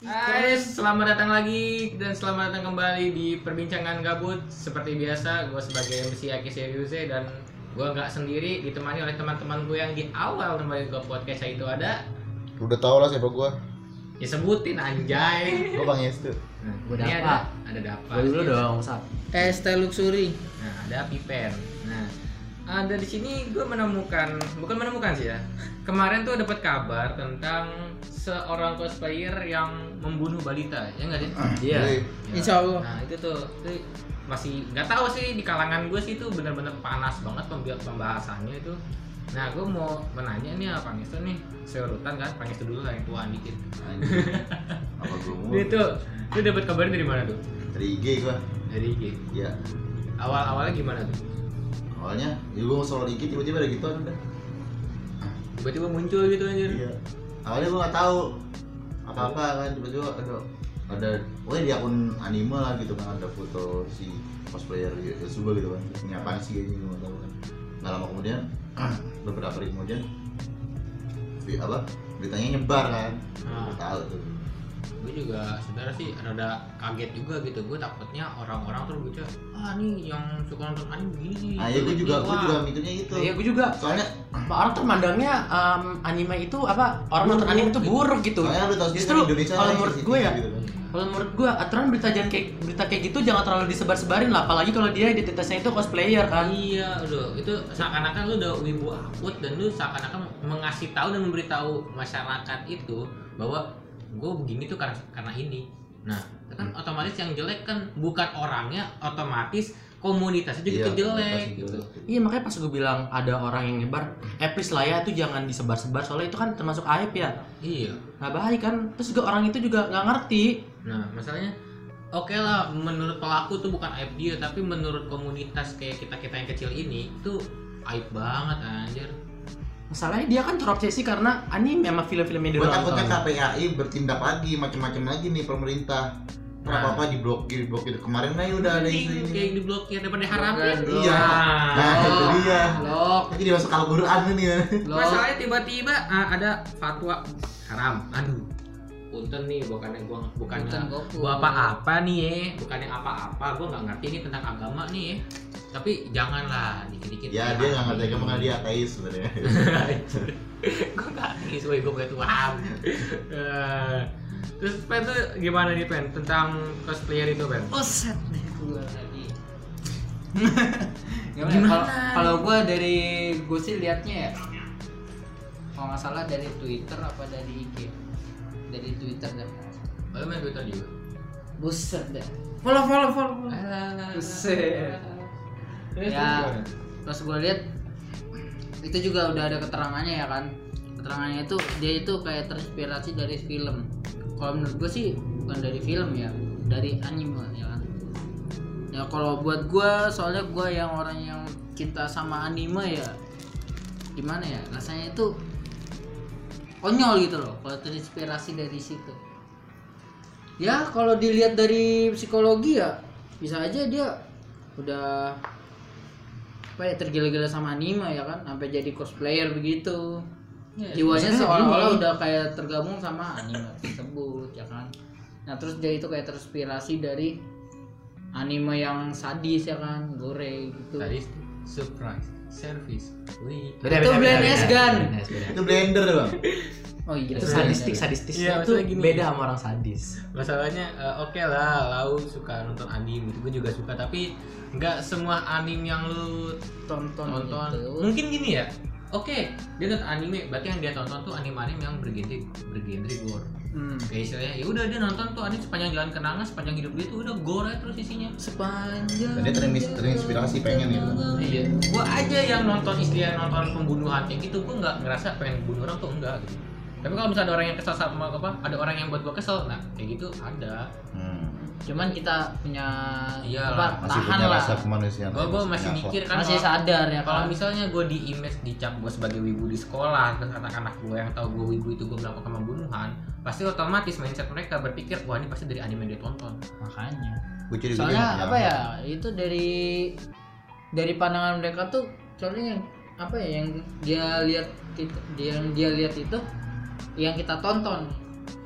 Hai, selamat datang lagi dan selamat datang kembali di perbincangan gabut. Seperti biasa, gue sebagai MC Aki Seriuze dan gue nggak sendiri ditemani oleh teman-teman gue yang di awal kembali ke podcast itu ada. Lu udah tau lah siapa gua. Ya sebutin anjay. Gua Bang Yestu. Nah, Gua ini Dapa. ada ada Dapa. Gue dulu dong, Sat. ST Luxury. nah ada Pipen nah. Ada di sini gue menemukan bukan menemukan sih ya. Kemarin tuh dapat kabar tentang seorang cosplayer yang membunuh balita ya nggak sih Iya. Ya. Insya Allah. Nah itu tuh itu masih nggak tahu sih di kalangan gue sih itu benar-benar panas banget pembahasannya itu. Nah gue mau menanya nih apa Pangestu nih seurutan kan Pangestu dulu lah yang tuaan dikit. Apa mau? Dia tuh lu dapat kabarnya dari mana tuh? Dari IG gua Dari IG. Iya Awal awalnya gimana tuh? Awalnya Ya gua soal IG tiba-tiba ada gitu udah Tiba-tiba muncul gitu aja. Iya Awalnya gua gak tahu. Apa-apa kan tiba-tiba ada ada Pokoknya di akun anime lah gitu kan ada foto si cosplayer Yasuba gitu kan. Ini apaan sih kayaknya gua gak tahu kan. Gak lama kemudian Beberapa hari kemudian di, apa beritanya nyebar kan. Ah. Gua tahu tuh Gue juga sebenarnya sih rada kaget juga gitu. Gue takutnya orang-orang tuh baca ah nih yang suka nonton anime gini nih. Ah iya gua juga Wah. juga mikirnya gitu Iya, gue juga. Soalnya Orang tuh mandangnya em, anime itu apa? Orang nonton Buruk anime itu gitu. buruk gitu. Soalnya lu sendiri Justru Indonesia kalau menurut gue ya, gitu kalau menurut gue aturan berita jangan kayak berita kayak gitu jangan terlalu disebar-sebarin lah, apalagi kalau dia identitasnya itu cosplayer kan. Iya, udah itu seakan-akan lu udah wibu akut dan lu seakan-akan mengasih tahu dan memberitahu masyarakat itu bahwa gue begini tuh karena karena ini. Nah, itu kan otomatis yang jelek kan bukan orangnya, otomatis komunitasnya juga Iya, ikut jelek gitu. Iya makanya pas gue bilang ada orang yang nyebar, please lah ya itu jangan disebar-sebar soalnya itu kan termasuk aib ya. Iya. Nggak baik kan. Terus juga orang itu juga nggak ngerti. Nah, masalahnya oke lah menurut pelaku tuh bukan aib dia, tapi menurut komunitas kayak kita-kita yang kecil ini itu aib banget anjir. Masalahnya dia kan terobsesi karena anime sama film-film yang dia Gue takutnya. KPAI bertindak lagi macam-macam lagi nih pemerintah. Nah. Kenapa apa diblokir diblokir kemarin aja udah ada isu ini. kayak diblokir daripada haramin. Iya. Nah, itu dia. Lok, Jadi masuk Al-Qur'an nih ya. Masalahnya tiba-tiba ah, ada fatwa haram. Aduh. Punten nih bukannya gua bukannya gua apa-apa nih ya, bukannya apa-apa. Gua nggak ngerti nih tentang agama nih ya. Tapi janganlah dikit-dikit. Ya dia nggak ngerti agama karena dia ateis sebenarnya. gue gak nangis, woy, gue punya Tuhan Eh, Terus Pen tuh gimana nih Pen tentang cosplayer itu Pen? Oset deh gua lagi. Gimana? Gimana? Kalau- Kalau gua dari gua sih liatnya ya. Kalau nggak salah dari Twitter apa dari IG? Dari Twitter deh. Lo main Twitter juga? Buset deh. Follow follow follow. follow. Alah. Buset. Terus Ya. Pas gua lihat itu juga udah ada keterangannya ya kan. Keterangannya itu dia itu kayak terinspirasi dari film. Kalau menurut gua sih bukan dari film ya, dari anime ya kan. Ya kalau buat gua soalnya gua yang orang yang cinta sama anime ya gimana ya rasanya itu konyol gitu loh kalau terinspirasi dari situ ya kalau dilihat dari psikologi ya bisa aja dia udah apa ya tergila-gila sama anime ya kan sampai jadi cosplayer begitu Ya, jiwanya seolah-olah udah kayak tergabung sama anime tersebut ya kan nah terus dia itu kayak terinspirasi dari anime yang sadis ya kan gore gitu Tadi surprise, service, wih. Itu Blind S Gun. Itu blender bang. oh iya Itu bener. sadistik, sadistis Iya, itu gini. beda sama orang sadis. Masalahnya eh, oke lah, lau suka nonton anime gitu, gue juga suka. Tapi nggak semua anime yang lu tonton tonton. gitu. Mungkin gini ya. Oke, dia nonton anime, berarti yang dia tonton tuh anime-anime yang bergenre bergenre gore. Hmm. Kayak istilahnya, ya udah dia nonton tuh anime sepanjang jalan kenangan, sepanjang hidup dia tuh udah gore terus isinya. sepanjang Dan dia terimis- terinspirasi pengen gitu. Iya, gua aja yang nonton istilah nonton pembunuhan kayak gitu, gua nggak ngerasa pengen bunuh orang tuh enggak gitu. Tapi kalau misalnya ada orang yang kesel sama apa, ada orang yang buat gua kesel, nah kayak gitu ada. Hmm. cuman kita punya Iyalah, apa, Masih tahan punya lah. rasa kemanusiaan. Gua gua masih mikir kan masih kalau- sadar ya kalau kan? misalnya gue di image dicap gue sebagai wibu di sekolah terus anak-anak gue yang tahu gue wibu itu gue melakukan pembunuhan pasti otomatis mindset mereka berpikir wah ini pasti dari anime yang dia tonton. Makanya. Gua jadi soalnya apa ya. itu dari dari pandangan mereka tuh soalnya yang apa ya yang dia lihat dia yang dia lihat itu yang kita tonton.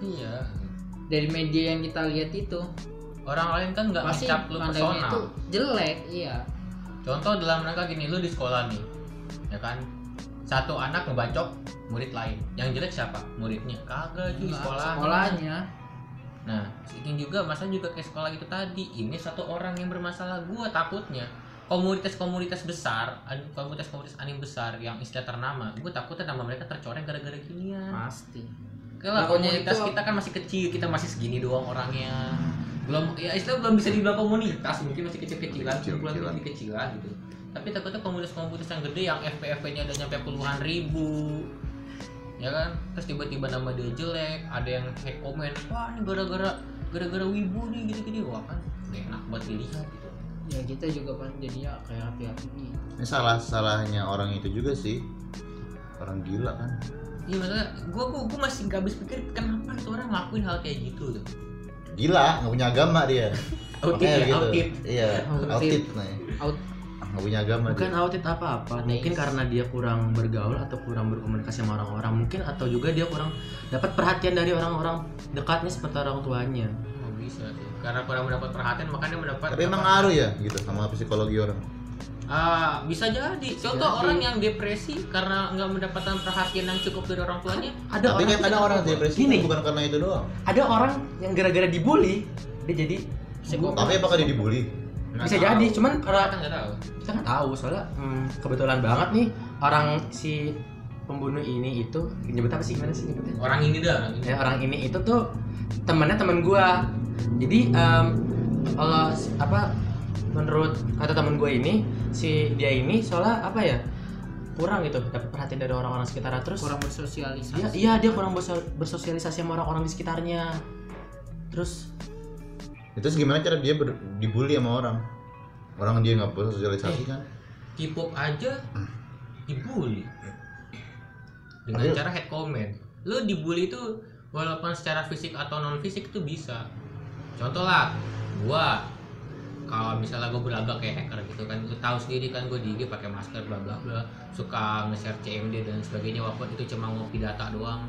Iya. Dari media yang kita lihat itu. Orang lain kan nggak ngecap lu personal. itu jelek iya. Contoh dalam rangka gini lu di sekolah nih ya kan? Satu anak ngebacok murid lain. Yang jelek siapa? Muridnya. Kagak Nggak, sekolah sekolahnya. Nah ini juga masa juga kayak sekolah itu tadi. Ini satu orang yang bermasalah gua takutnya komunitas-komunitas besar komunitas-komunitas anim besar yang istilah ternama gue takutnya nama mereka tercoreng gara-gara ginian pasti Kalau Pokoknya komunitas itu- kita kan masih kecil, kita masih segini doang orangnya. Belum ya istilah belum bisa dibilang komunitas, mungkin masih kecil-kecilan, kumpulan kecil-kecilan gitu. Tapi takutnya komunitas-komunitas yang gede yang FPFP-nya ada nyampe puluhan ribu. Ya kan? Terus tiba-tiba nama dia jelek, ada yang hate comment, wah ini gara-gara gara-gara wibu nih gini-gini. Wah kan gak enak buat dilihat gitu. Ya kita juga kan jadinya kayak hati-hati nih Ini salah salahnya orang itu juga sih. Orang gila kan. Iya maksudnya, gua, gua, gua masih gak habis pikir kenapa itu orang ngelakuin hal kayak gitu tuh. Gila, nggak punya agama dia. Outit ya, outit. Iya, Outit. outit nih. out Nggak punya agama bukan dia. audit apa-apa mungkin karena dia kurang bergaul atau kurang berkomunikasi sama orang-orang mungkin atau juga dia kurang dapat perhatian dari orang-orang dekatnya seperti orang tuanya Oh, bisa sih. Karena kurang mendapat perhatian makanya mendapat Tapi emang ngaruh ya gitu sama psikologi orang. Ah, bisa jadi. Contoh jadi. orang yang depresi karena nggak mendapatkan perhatian yang cukup dari orang tuanya. ada Tapi kan orang kadang orang depresi Gini. kan bukan karena itu doang. ada orang yang gara-gara dibully dia jadi Psikopat. Tapi apakah dia dibully? Nggak bisa tahu. jadi cuman Kita karena kan nggak tahu. kita nggak tahu soalnya hmm, kebetulan banget nih orang si pembunuh ini itu nyebut apa sih gimana sih nyebutnya Orang ini dah. Orang ini. ya orang ini itu tuh temannya teman gua jadi em, kalau apa menurut kata teman gua ini si dia ini soalnya apa ya kurang gitu dapat perhatian dari orang-orang sekitar terus kurang bersosialisasi dia iya dia kurang berso- bersosialisasi sama orang-orang di sekitarnya terus Itu gimana cara dia ber- dibully sama orang? Orang dia nggak bersosialisasi kan? K-pop aja dibully dengan Tapi- cara head comment. Lu dibully itu walaupun secara fisik atau non fisik itu bisa. Contoh lah, gua kalau misalnya gue berlagak kayak hacker gitu kan, lu tahu sendiri kan gue di IG pakai masker bla bla bla, suka nge-share CMD dan sebagainya walaupun itu cuma ngopi data doang.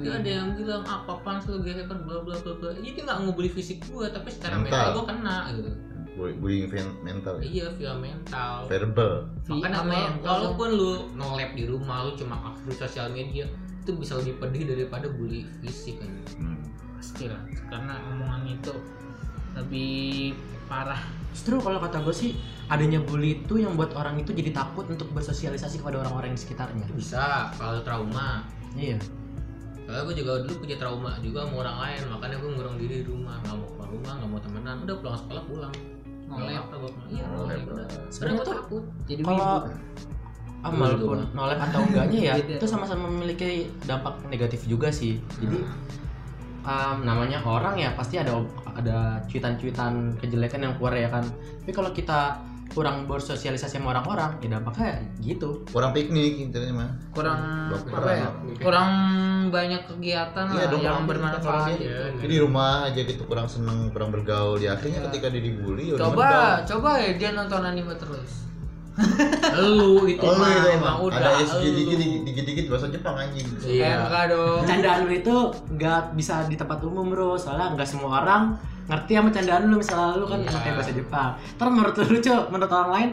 Ya ada yang bilang ah apaan sih lu gay hacker bla bla bla bla. Jadi nggak ngebully fisik gua tapi secara Mental. mental gua kena gitu. Bully- Bullying mental ya. Iya, via mental. Verbal. Makanya mental. walaupun lu nge-lab di rumah lu cuma aktif sosial media itu bisa lebih pedih daripada bully fisik kan. Hmm. Pasti lah karena omongan itu lebih parah. Justru kalau kata gue sih adanya bully itu yang buat orang itu jadi takut untuk bersosialisasi kepada orang-orang di sekitarnya. Bisa kalau trauma. iya. Soalnya gue juga dulu punya trauma juga sama orang lain, makanya gue ngurung diri di rumah, nggak mau keluar rumah, nggak mau temenan, udah pulang sekolah pulang. Nolep. apa gue iya Nolep, Sebenarnya gue tuh takut. jadi kalau walaupun doang. nolep atau enggaknya ya itu sama-sama memiliki dampak negatif juga sih. Jadi um, namanya orang ya pasti ada ada cuitan-cuitan kejelekan yang keluar ya kan tapi kalau kita kurang bersosialisasi sama orang-orang ya dampaknya gitu Kurang piknik intinya mah. kurang Dokter apa ya kurang banyak kegiatan Iya lah dong, yang bermanfaat piknik, ya. Jadi di rumah aja gitu kurang seneng, kurang bergaul. Di akhirnya Iya. ketika dia dibully ya udah coba mental. coba ya dia nonton anime terus Lu itu Oh, mah emang udah. ada SG dikit dikit dikit bahasa Jepang anjing. ya Iya. enggak dong candaan lu itu nggak bisa di tempat umum bro soalnya nggak semua orang ngerti sama candaan lu misalnya lu kan Iya. pakai bahasa Jepang terus menurut lu lucu menurut orang lain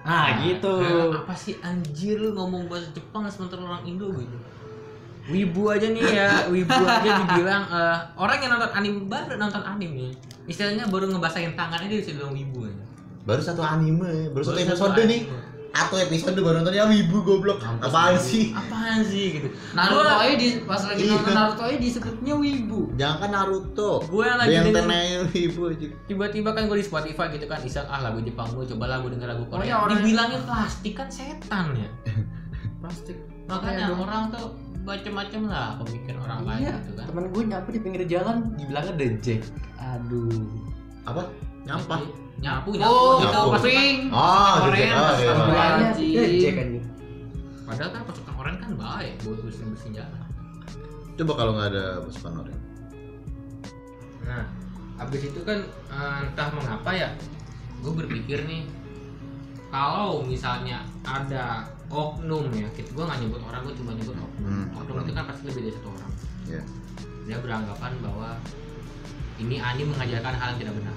nah gitu Nah, apa sih anjir lu ngomong bahasa Jepang sementara orang Indo gitu. Wibu aja nih ya, wibu aja dibilang eh, orang yang nonton anime baru nonton anime. Istilahnya baru ngebasahin tangannya dia bisa bilang wibu aja. Baru satu anime, baru satu Baru episode anime. nih. Atau episode baru nonton ya wibu goblok. Mampus Apaan sih? Apaan sih gitu. Naruto Gua- aja di pas lagi Iya. nonton Naruto aja disebutnya wibu Jangan kan Naruto. Gue yang lagi Yang tenangnya wibu aja. tiba-tiba kan gue di Spotify gitu kan iseng ah lagu Jepang gue coba lagu denger lagu Oh, Korea iya, orang- dibilangnya plastik kan setan ya plastik makanya orang tuh macem-macem lah pemikiran orang lain iya gitu kan temen gue nyapu di pinggir jalan dibilangnya dejek aduh Apa? Nyampah. Nyapu nyapu oh gitu Nyapu. Oh, gitu. Oh, iya. Anjing padahal kan pasukan orang kan baik buat bersihin bersihin jalan Coba kalau nggak ada pasukan orang. nah habis itu kan eh, entah mengapa ya gue berpikir nih kalau misalnya ada oknum ya gue nggak nyebut orang gue cuma nyebut oknum Hmm, oknum itu kan pasti lebih dari satu orang Ya. dia beranggapan bahwa ini anime mengajarkan hal yang tidak benar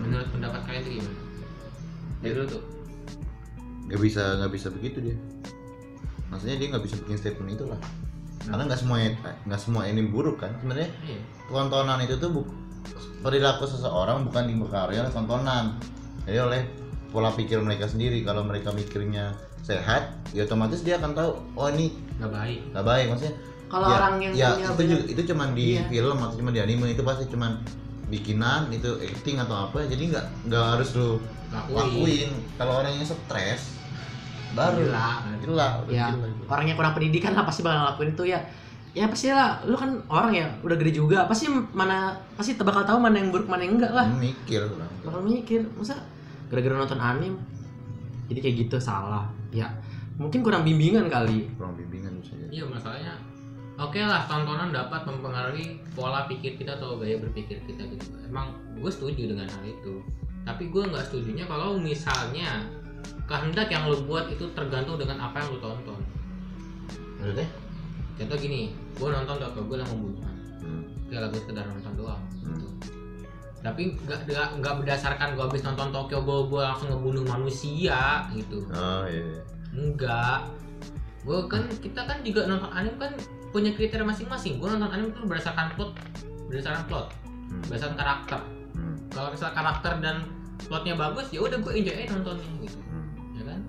menurut pendapat kalian itu gimana? Dari dulu tuh? Nggak bisa nggak bisa begitu dia. Maksudnya dia nggak bisa bikin statement itu lah. Karena nggak semua nggak semua ini buruk kan sebenarnya. Iya. Tontonan itu tuh perilaku seseorang bukan dipengaruhi oleh tontonan. Jadi oleh pola pikir mereka sendiri. Kalau mereka mikirnya sehat ya otomatis dia akan tahu oh ini nggak baik. nggak baik. Maksudnya Kalau ya, orang yang ya punya itu itu cuma di Iya. film atau cuma di anime itu pasti cuma bikinan itu acting atau apa jadi nggak nggak harus lu lakuin. lakuin. Kalau orang yang stres baru Gila. gila ya gila itu. orang yang kurang pendidikan lah pasti bakal ngelakuin itu ya. Ya pasti lah lu kan orang ya udah gede juga pasti mana pasti bakal tahu mana yang buruk mana yang enggak lah. Mikir. Orang bakal mikir masa gara-gara nonton anime jadi kayak gitu salah. Ya mungkin kurang bimbingan kali. Kurang bimbingan bisa jadi. Iya masalahnya oke lah tontonan dapat mempengaruhi pola pikir kita atau gaya berpikir kita gitu emang gue setuju dengan hal itu tapi gue nggak setujunya kalau misalnya kehendak yang lo buat itu tergantung dengan apa yang lo tonton maksudnya contoh gini gue nonton Dr. gue yang pembunuhan hmm. gak lagu sekedar nonton doang Hmm. gitu. tapi nggak nggak berdasarkan gue habis nonton Tokyo Ghoul gue langsung ngebunuh manusia gitu oh iya iya. enggak gue kan kita kan juga nonton anime kan punya kriteria masing-masing. Gue nonton anime itu berdasarkan plot berdasarkan plot Hmm. berdasarkan karakter. Hmm. kalau misalnya karakter dan plotnya bagus ya udah gue enjoy aja nontonnya. Gitu Hmm. ya kan?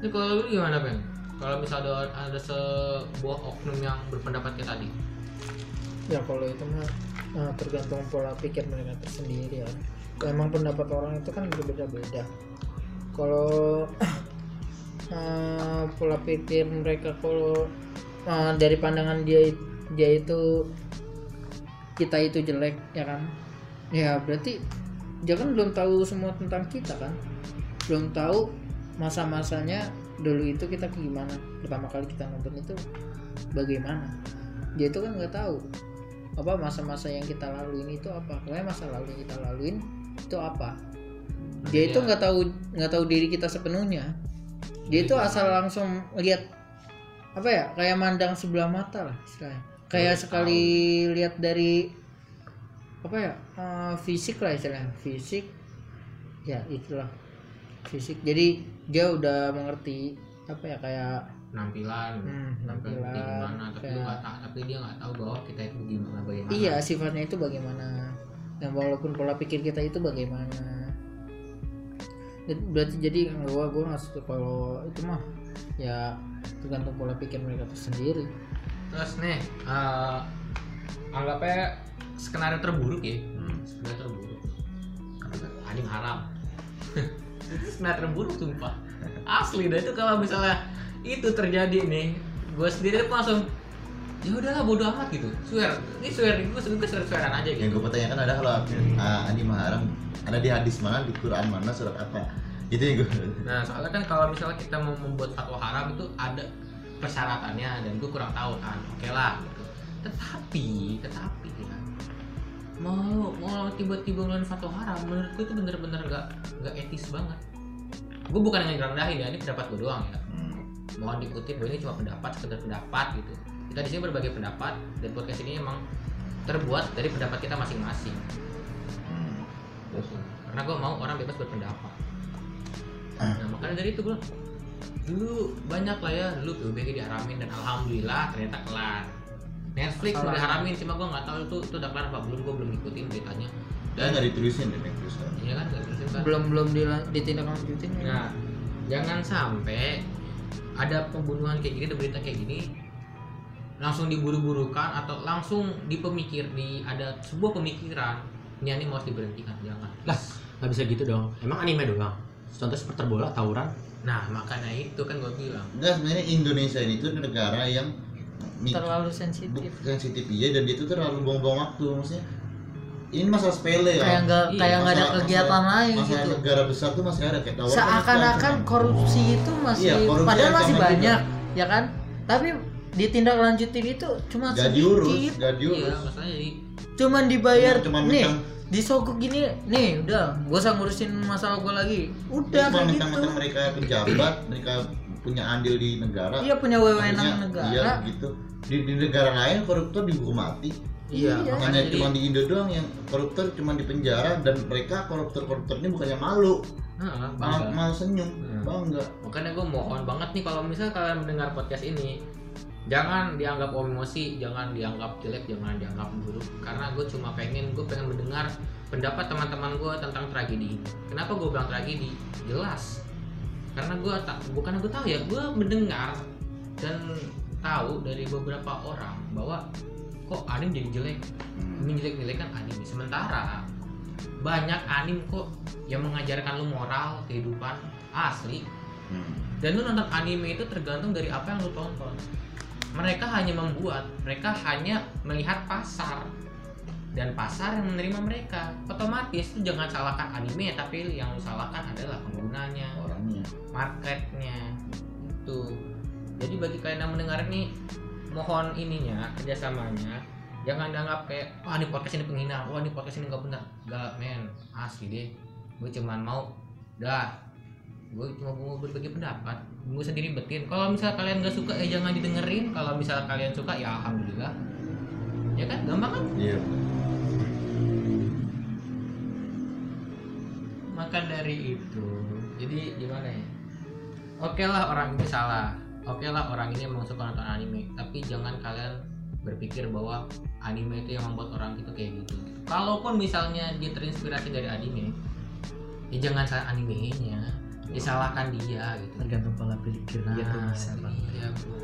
Ini kalau lu gimana bang kalau misalnya ada, ada sebuah oknum yang berpendapat kayak tadi? Ya kalau itu mah eh, tergantung pola pikir mereka tersendiri ya. Emang pendapat orang itu kan berbeda-beda. Kalau eh, pola pikir mereka kalau eh, dari pandangan dia dia itu kita itu jelek ya kan? Ya berarti dia kan belum tahu semua tentang kita kan? Belum tahu masa-masanya dulu itu kita kayak gimana. Pertama kali kita nonton itu bagaimana? Dia itu kan nggak tahu apa masa-masa yang kita laluin itu apa. Pokoknya masa lalu yang kita laluin itu apa. Dia itu Iya. nggak tahu nggak tahu diri kita sepenuhnya. Dia itu asal langsung lihat apa ya? Kayak mandang sebelah mata lah istilahnya. Kayak Baru sekali lihat dari apa ya eh, fisik lah istilahnya. Fisik ya itulah. Fisik. Jadi dia udah mengerti apa ya kayak penampilan. Hmm, penampilan kayak gimana tapi kayak- nggak tahu tapi dia nggak tahu bahwa kita itu gimana bagaimana. Iya sifatnya itu bagaimana. Dan walaupun pola pikir kita itu bagaimana. Berarti jadi gua gua nggak kalau itu mah ya tergantung pola pikir mereka tersendiri terus nih eh, anggapnya skenario terburuk ya? Hmm. skenario terburuk. Anjing haram. Itu skenario terburuk sumpah. Asli dah itu kalau misalnya itu terjadi nih gue sendiri tuh langsung ya udahlah bodo amat gitu. Swear. Ini swear gue gue swear swearan aja yang gitu. gue pertanyakan ada kalau ah, anime haram ada di hadis mana di Quran mana surat apa itu yang gue nah soalnya kan kalau misalnya kita mau membuat fatwa haram itu ada persyaratannya dan gue kurang tahu kan. Oke lah gitu. Tetapi tetapi ya mau mau tiba-tiba ngeluarin fatwa haram menurut gue itu bener-bener gak gak etis banget. Gue bukan yang ngerendahin ya ini pendapat gue doang ya. Hmm. mohon dikutip bahwa ini cuma pendapat sekedar pendapat gitu. Kita di sini berbagai pendapat dan podcast ini emang terbuat dari pendapat kita masing-masing. Hmm. Karena gue mau orang bebas berpendapat nah makanya dari itu gue dulu banyak lah ya dulu PUBG diharamin dan alhamdulillah ternyata kelar. Netflix udah diharamin cuma gue nggak tahu itu itu udah kelar apa belum gue belum ngikutin beritanya. Dan nggak ditulisin deh Netflix kan iya kan nggak terusin kan. Belum belum ditindaklanjutin ya. nah jangan sampai ada pembunuhan kayak gini ada berita kayak gini langsung diburu-burukan atau langsung dipemikir di ada sebuah pemikiran ini anime harus diberhentikan jangan. Lah. nggak bisa gitu dong. Emang anime doang contoh seperti bola tawuran. Nah makanya itu kan gue bilang. Enggak sebenarnya Indonesia ini tuh negara yang terlalu sensitif. sensitif iya dan dia tuh terlalu buang-buang waktu maksudnya. Ini masalah sepele kayak kan nggak Iya, kayak nggak ada kegiatan masalah- lain masalah gitu. negara besar tuh masih ada kayak tawuran seakan-akan kan. korupsi itu masih Iya, korupsi padahal masih juga. banyak ya kan? Tapi ditindaklanjutin itu cuma gak diurus sedikit. gak iya diurus maksudnya jadi cuman dibayar Cuma- cuma nih disogok gini nih udah gak usah ngurusin masalah gue lagi. Udah kayak gitu. mereka pejabat mereka punya andil di negara Iya punya wewenang negara. iya gitu. Di, di negara lain koruptor dihukum mati. Iya, Iya. makanya cuma di Indo doang yang koruptor cuma di penjara dan mereka koruptor koruptor ini bukannya malu. Heeh, malah, malah senyum. Hmm. bangga. Makanya gue mohon banget nih kalau misalnya kalian mendengar podcast ini Jangan dianggap emosi, jangan dianggap jelek, jangan dianggap buruk. Karena gue cuma pengen, gue pengen mendengar pendapat teman-teman gue tentang tragedi ini. Kenapa gue bilang tragedi? Jelas. Karena gue tak, bukan gue tahu ya, gue mendengar dan tahu dari beberapa orang bahwa kok anime jadi jelek. Hmm. ini jelek kan anime sementara banyak anime kok yang mengajarkan lu moral kehidupan asli. Hmm. dan lu nonton anime itu tergantung dari apa yang lu tonton mereka hanya membuat mereka hanya melihat pasar. Dan pasar yang menerima mereka. Otomatis lu jangan salahkan anime tapi yang salahkan adalah penggunanya orangnya. marketnya. Itu. Jadi bagi kalian yang mendengar ini mohon ininya kerjasamanya. Jangan dianggap kayak wah ini podcast ini penghina. Wah ini podcast ini nggak benar. Gak men. Asli deh. Gue cuman mau dah. Gue cuma mau berbagi pendapat gue sendiri betin. Kalau misal kalian gak suka ya jangan didengerin. Kalau misal kalian suka ya alhamdulillah. Ya kan? Gampang kan? Iya. Maka dari itu. Jadi gimana ya? Oke lah orang ini salah. Oke lah orang ini emang suka nonton anime. Tapi jangan kalian berpikir bahwa anime itu yang membuat orang itu kayak gitu. Kalaupun misalnya dia terinspirasi dari anime ya jangan salah animenya. Ya salahkan dia gitu. Tergantung pola bang iya bro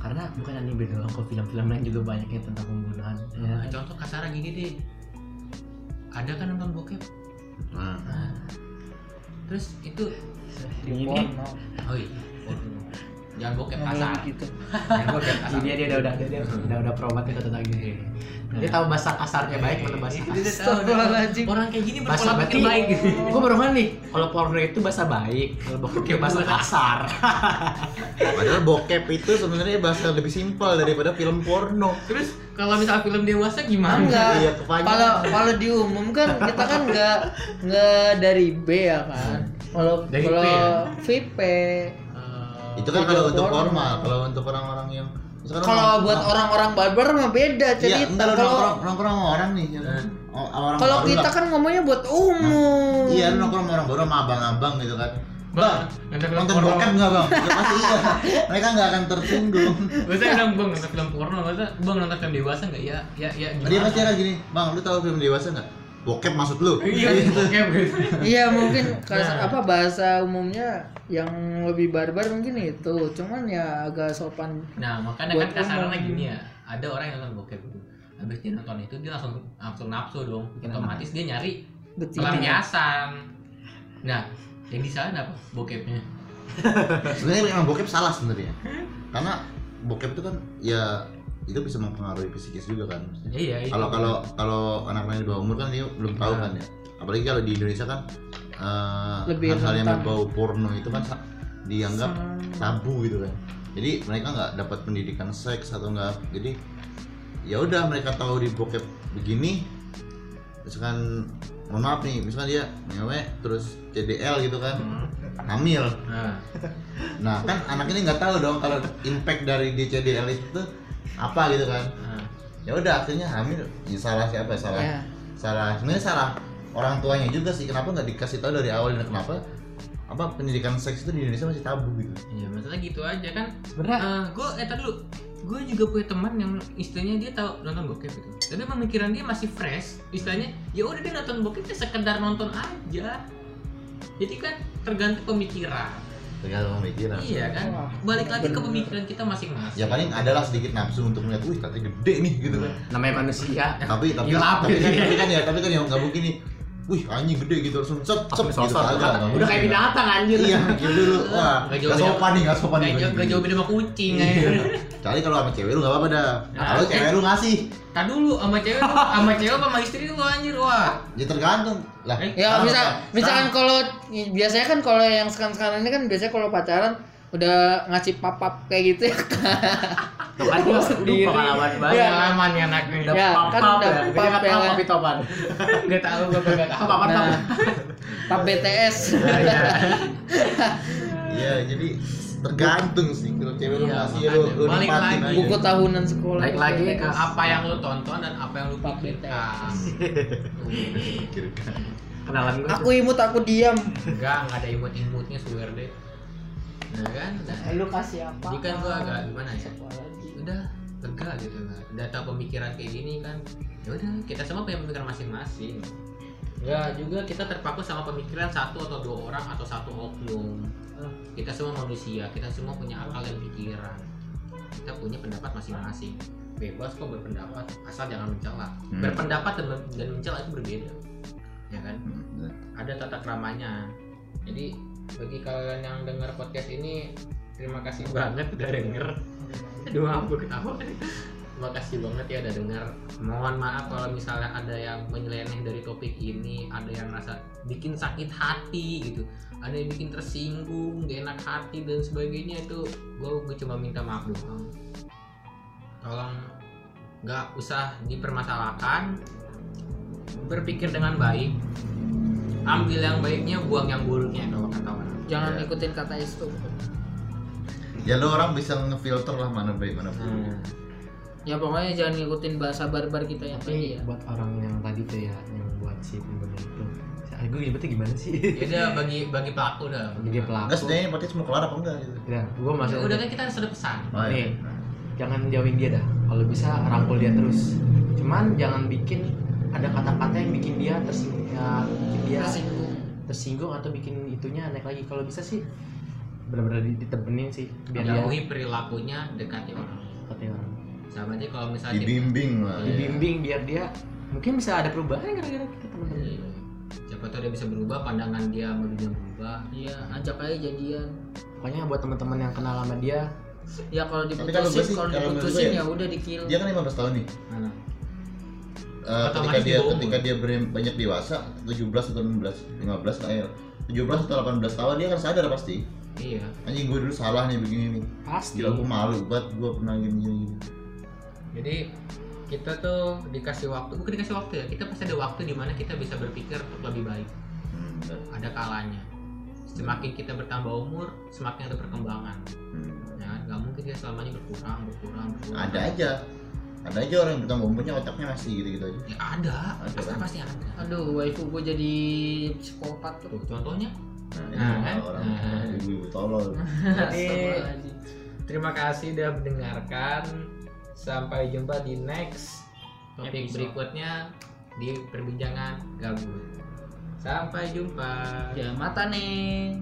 karena bukan anime doang kok film-film lain juga banyak ya tentang pembunuhan ya. Nah, contoh kasar gini. Deh ada kan nonton bokep? Nah. Nah, terus itu Di Ini- porno. oh iya. Porno. Jangan bokep Ngomong kasar gitu. jangan bokep kasar dia dia udah udah dia, udah udah probat itu tentang gini dia tahu bahasa kasarnya baik mana bahasa Dia kasar orang kayak gini bahasa berpola berarti pikir baik gitu gue baru kan nih kalau porno itu bahasa baik kalau bokep itu bahasa kasar padahal bokep itu sebenarnya bahasa lebih simpel daripada film porno terus kalau misal film dewasa gimana Enggak. Iya. Kalau kalau diumumkan kita kan nggak nggak dari B ya kan. Kalau Dari kalau P ya? VIP. Eh, itu kan kalau untuk formal kalau untuk orang-orang yang Kalau buat orang-orang barbar mah beda Iya, cerita. lu Kalau nongkrong sama orang nih. ya. Eh. Oh, orang kalau kita kan ngomongnya buat umum. Iya, lu nongkrong orang baru sama abang-abang gitu kan. Bang, nonton bokep enggak, Bang? Ya pasti iya. Mereka enggak akan tersinggung. Masa bilang bang nonton film porno, masa bang nonton film dewasa nggak? Ya, ya, ya. Dia pasti akan gini, "Bang, lu tahu film dewasa enggak?" Bokep maksud lu? Iya, bokep gitu. Iya mungkin kas- Nah. apa bahasa umumnya yang lebih barbar mungkin itu. Cuman ya agak sopan. Nah, makanya Buat kan kasarannya umum. gini ya. Ada orang yang nonton bokep gitu. Habis dia nonton itu dia langsung langsung nafsu dong. Kenapa? Otomatis dia nyari pelampiasan. Nah, yang disalahin apa? Bokepnya. Sebenarnya memang bokep salah sebenarnya. Karena bokep itu kan ya itu bisa mempengaruhi psikis juga kan. Iya, itu. Kalau kalau kalau anak-anak di bawah umur kan dia belum tahu Nah. kan ya. Apalagi kalau di Indonesia kan eh, Lebih hal-hal yang berbau porno itu kan dianggap tabu gitu kan. Jadi mereka nggak dapat pendidikan seks atau enggak. Jadi ya udah mereka tahu di bokep begini misalkan mohon maaf nih misalkan dia ngewe terus CDL gitu kan Hmm. hamil Nah, nah kan anak ini nggak tahu dong kalau impact dari di CDL itu apa gitu kan. Nah. ya udah akhirnya hamil ya salah siapa salah. Ya. salah. Sebenarnya salah orang tuanya juga sih. Kenapa nggak dikasih tahu dari awal dan kenapa apa pendidikan seks itu di Indonesia masih tabu gitu? Iya, masalah gitu aja kan. sebenarnya gue eh tadi dulu. Gue juga punya teman yang istilahnya dia tahu nonton bokep gitu. Tapi pemikiran dia masih fresh. Istilahnya ya udah dia nonton bokep ya sekedar nonton aja. Jadi kan tergantung pemikiran tergantung pemikiran. Iya kan? Wah, balik lagi ke pemikiran kita masing-masing. Ya paling adalah sedikit nafsu untuk melihat wih katanya gede nih gitu kan. Namanya manusia. Tapi tapi tapi, gitu kan, ya. tapi kan ya tapi kan ya nggak mungkin nih wih anjing gede gitu langsung set Langsung gitu. nggak udah kayak binatang anjir iya gitu dulu wah beda- sopan nih nggak sopan nih Gak jauh, gak beda sama kucing Iya. aja. Kecuali kalau sama cewek lu nggak apa-apa dah. Nah, kalau eh. cewek lu ngasih. Tak dulu sama cewek lu, sama cewek apa sama istri lu anjir wah. ya tergantung. Lah Eh, Ya misal misalkan kalau biasanya kan kalau yang sekarang-sekarang ini kan biasanya kalau pacaran udah ngasih papap kayak gitu ya tuh kan dia Sendiri. udah pengalaman banget Iya. Pengalaman ya anaknya. udah Ya, pap kan pap udah ya. pap dia ya. tahu tapi topan Gak tahu. Gue gak tahu. apa? Apa nah pap BTS Iya. Iya, jadi tergantung sih. Kalau cewek lu Iya, masih lu lu Balik nikmatin lagi. aja. buku tahunan sekolah. Balik lagi ke apa yang lu tonton dan apa yang lu Pak pikirkan. Kenalan gue aku imut aku diam. Enggak enggak ada imut-imutnya swear deh nah kan nah, lu kasih apa? Jadi kan gua agak gimana ya? Udah lega gitu. Kan udah tahu pemikiran kayak gini kan ya udah kita semua punya pemikiran masing-masing. Enggak juga kita terpaku sama pemikiran satu atau dua orang atau satu oknum. Kita semua manusia kita semua punya akal dan pikiran. Kita punya pendapat masing-masing. Bebas kok berpendapat asal jangan mencela Hmm. berpendapat dan, dan mencela itu berbeda. Ya kan? Hmm, ada tata keramanya. Jadi bagi kalian yang dengar podcast ini terima kasih banget udah denger. Aduh. Aku ketawa terima kasih banget ya udah denger. Mohon maaf kalau misalnya ada yang menyeleneh dari topik ini ada yang rasa bikin sakit hati gitu. Ada yang bikin tersinggung gak enak hati dan sebagainya itu gue cuma minta maaf doang. Tolong nggak usah dipermasalahkan. Berpikir dengan baik. Ambil yang baiknya buang yang buruknya kalau kata orang. Jangan Iya. ikutin kata itu Ya lu orang bisa ngefilter lah mana baik mana buruk. Hmm. ya pokoknya jangan ngikutin bahasa barbar kita yang tadi ya buat orang yang tadi tuh ya yang buat si pembunuh itu gue nyebutnya gimana sih ya udah bagi bagi pelaku dah bagi pelaku Enggak sebenarnya podcast mau kelar apa enggak gitu. ya gue Ya masih udah kan kita sudah pesan Oh, iya. Nih. jangan jauhin dia dah kalau bisa rangkul dia terus cuman jangan bikin ada kata-kata yang bikin dia tersinggung ya bikin dia tersinggung tersinggung atau bikin itunya naik lagi kalau bisa sih benar-benar di- ditemenin sih biar dia jauhi perilakunya dekati orang katanya orang sama aja kalau misalnya Dibimbing lah. ya. dibimbing biar dia mungkin bisa ada perubahan gara-gara kita teman-teman Iya. siapa tahu dia bisa berubah pandangan dia sama dunia berubah iya ajak aja jadian pokoknya buat teman-teman yang kenal sama dia ya kalau diputusin sih, kalau diputusin ya ya, udah di kill Dia kan 15 tahun nih. Mana? Eh, ketika dia dibawa ketika dia ber- banyak dewasa 17 atau 16 15 lah ya 17 atau 18 tahun dia kan sadar pasti iya. Anjing gue dulu salah nih begini nih. Pasti gila gue malu banget gue pernah gini gini, jadi kita tuh dikasih waktu bukan dikasih waktu ya kita pasti ada waktu di mana kita bisa berpikir untuk lebih baik. Hmm, ada kalanya. Semakin kita bertambah umur semakin ada perkembangan. Hmm. ya nggak mungkin dia selamanya berkurang berkurang berkurang. Ada aja. Ada aja orang yang bertambah umurnya otaknya masih gitu gitu aja. Ya ada. Ada, pasti, kan? pasti ada. Aduh waifu gue jadi psikopat Tuh, contohnya nah, Nah, kan? orang Nah. ibu-ibu tolol. Terima kasih udah mendengarkan. Sampai jumpa di next topik berikutnya di perbincangan gabut. Sampai jumpa. Ya mata nih